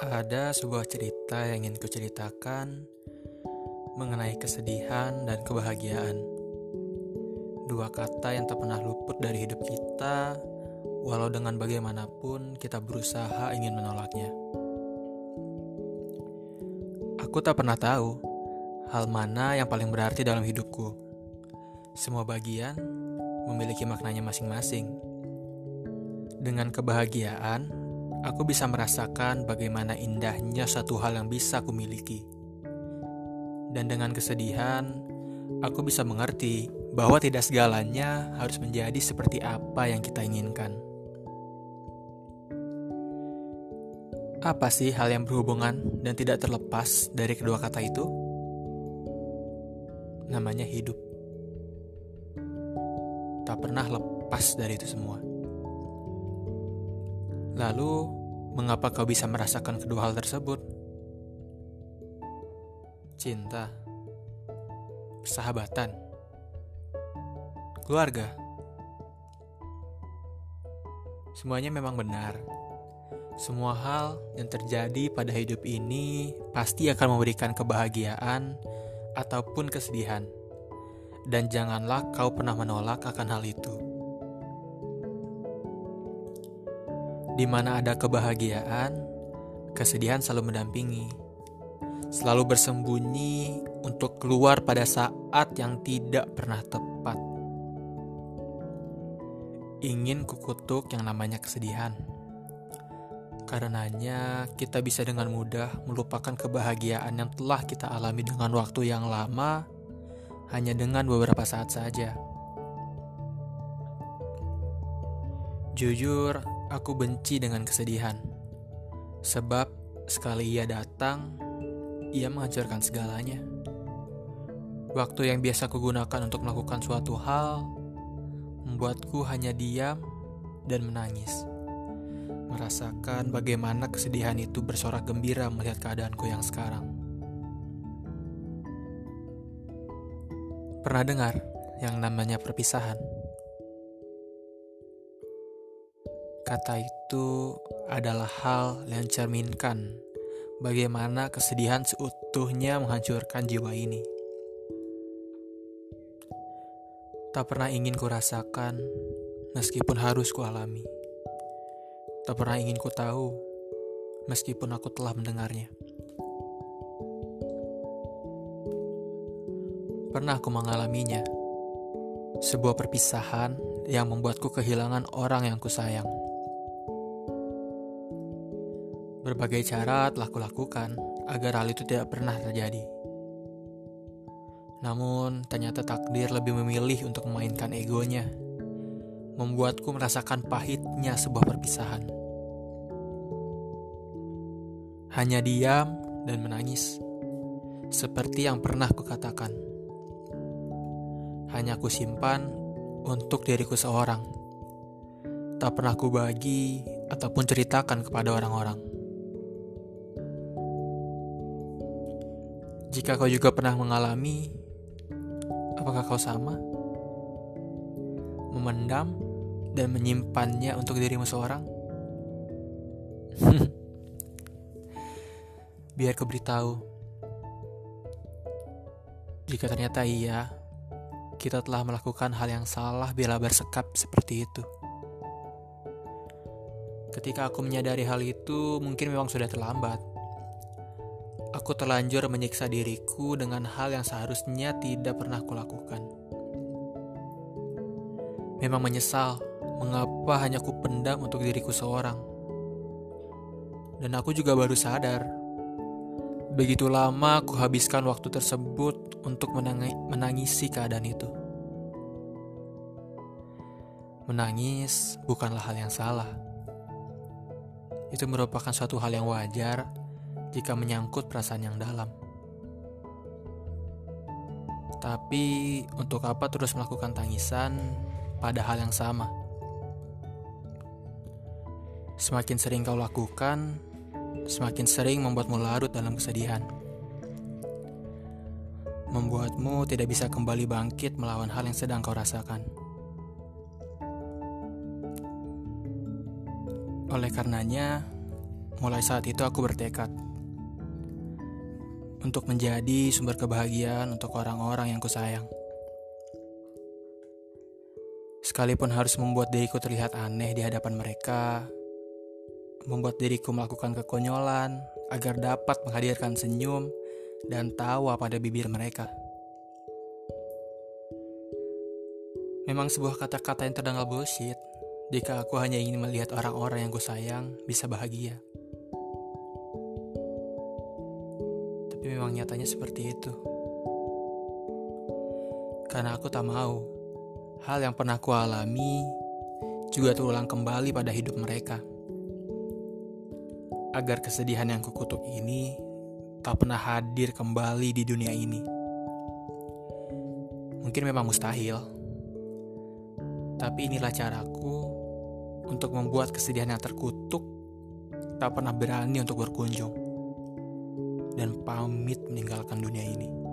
Ada sebuah cerita yang ingin kuceritakan mengenai kesedihan dan kebahagiaan. Dua kata yang tak pernah luput dari hidup kita, walau dengan bagaimanapun kita berusaha ingin menolaknya. Aku tak pernah tahu hal mana yang paling berarti dalam hidupku. Semua bagian memiliki maknanya masing-masing. Dengan kebahagiaan, aku bisa merasakan bagaimana indahnya satu hal yang bisa kumiliki. Dan dengan kesedihan, aku bisa mengerti bahwa tidak segalanya harus menjadi seperti apa yang kita inginkan. Apa sih hal yang berhubungan dan tidak terlepas dari kedua kata itu? Namanya hidup. Tak pernah lepas dari itu semua. Lalu, mengapa kau bisa merasakan kedua hal tersebut? Cinta, persahabatan, keluarga. Semuanya memang benar. Semua hal yang terjadi pada hidup ini pasti akan memberikan kebahagiaan ataupun kesedihan. Dan janganlah kau pernah menolak akan hal itu. Di mana ada kebahagiaan, kesedihan selalu mendampingi. Selalu bersembunyi untuk keluar pada saat yang tidak pernah tepat. Ingin kukutuk yang namanya kesedihan. Karenanya, kita bisa dengan mudah melupakan kebahagiaan yang telah kita alami dengan waktu yang lama hanya dengan beberapa saat saja. Jujur, Aku benci dengan kesedihan, sebab sekali ia datang, ia menghancurkan segalanya. Waktu yang biasa kugunakan untuk melakukan suatu hal membuatku hanya diam dan menangis. Merasakan bagaimana kesedihan itu bersorak gembira melihat keadaanku yang sekarang. Pernah dengar yang namanya perpisahan? Kata itu adalah hal yang cerminkan bagaimana kesedihan seutuhnya menghancurkan jiwa ini. Tak pernah ingin ku rasakan, meskipun harus ku alami. Tak pernah ingin ku tahu, meskipun aku telah mendengarnya. Pernah aku mengalaminya, sebuah perpisahan yang membuatku kehilangan orang yang kusayang. Berbagai cara telah kulakukan agar hal itu tidak pernah terjadi. Namun, ternyata takdir lebih memilih untuk memainkan egonya, membuatku merasakan pahitnya sebuah perpisahan. Hanya diam dan menangis, seperti yang pernah kukatakan. Hanya ku simpan untuk diriku seorang. Tak pernah ku bagi ataupun ceritakan kepada orang-orang. Jika kau juga pernah mengalami, apakah kau sama? Memendam dan menyimpannya untuk dirimu seorang? Biar kau beritahu, jika ternyata iya, kita telah melakukan hal yang salah bila bersekap seperti itu. Ketika aku menyadari hal itu, mungkin memang sudah terlambat. Aku terlanjur menyiksa diriku dengan hal yang seharusnya tidak pernah kulakukan. Memang menyesal mengapa hanya ku pendam untuk diriku seorang. Dan aku juga baru sadar, begitu lama aku habiskan waktu tersebut untuk menangisi keadaan itu. Menangis bukanlah hal yang salah. Itu merupakan suatu hal yang wajar jika menyangkut perasaan yang dalam. Tapi untuk apa terus melakukan tangisan pada hal yang sama? Semakin sering kau lakukan, semakin sering membuatmu larut dalam kesedihan. Membuatmu tidak bisa kembali bangkit melawan hal yang sedang kau rasakan. Oleh karenanya, Mulai saat itu aku bertekad untuk menjadi sumber kebahagiaan untuk orang-orang yang kusayang. Sekalipun harus membuat diriku terlihat aneh di hadapan mereka, membuat diriku melakukan kekonyolan agar dapat menghadirkan senyum dan tawa pada bibir mereka. Memang sebuah kata-kata yang terdengar bullshit jika aku hanya ingin melihat orang-orang yang kusayang bisa bahagia. Memang nyatanya seperti itu. Karena aku tak mau hal yang pernah ku alami juga terulang kembali pada hidup mereka. Agar kesedihan yang kukutuk ini tak pernah hadir kembali di dunia ini. Mungkin memang mustahil. Tapi inilah caraku untuk membuat kesedihan yang terkutuk tak pernah berani untuk berkunjung dan pamit meninggalkan dunia ini.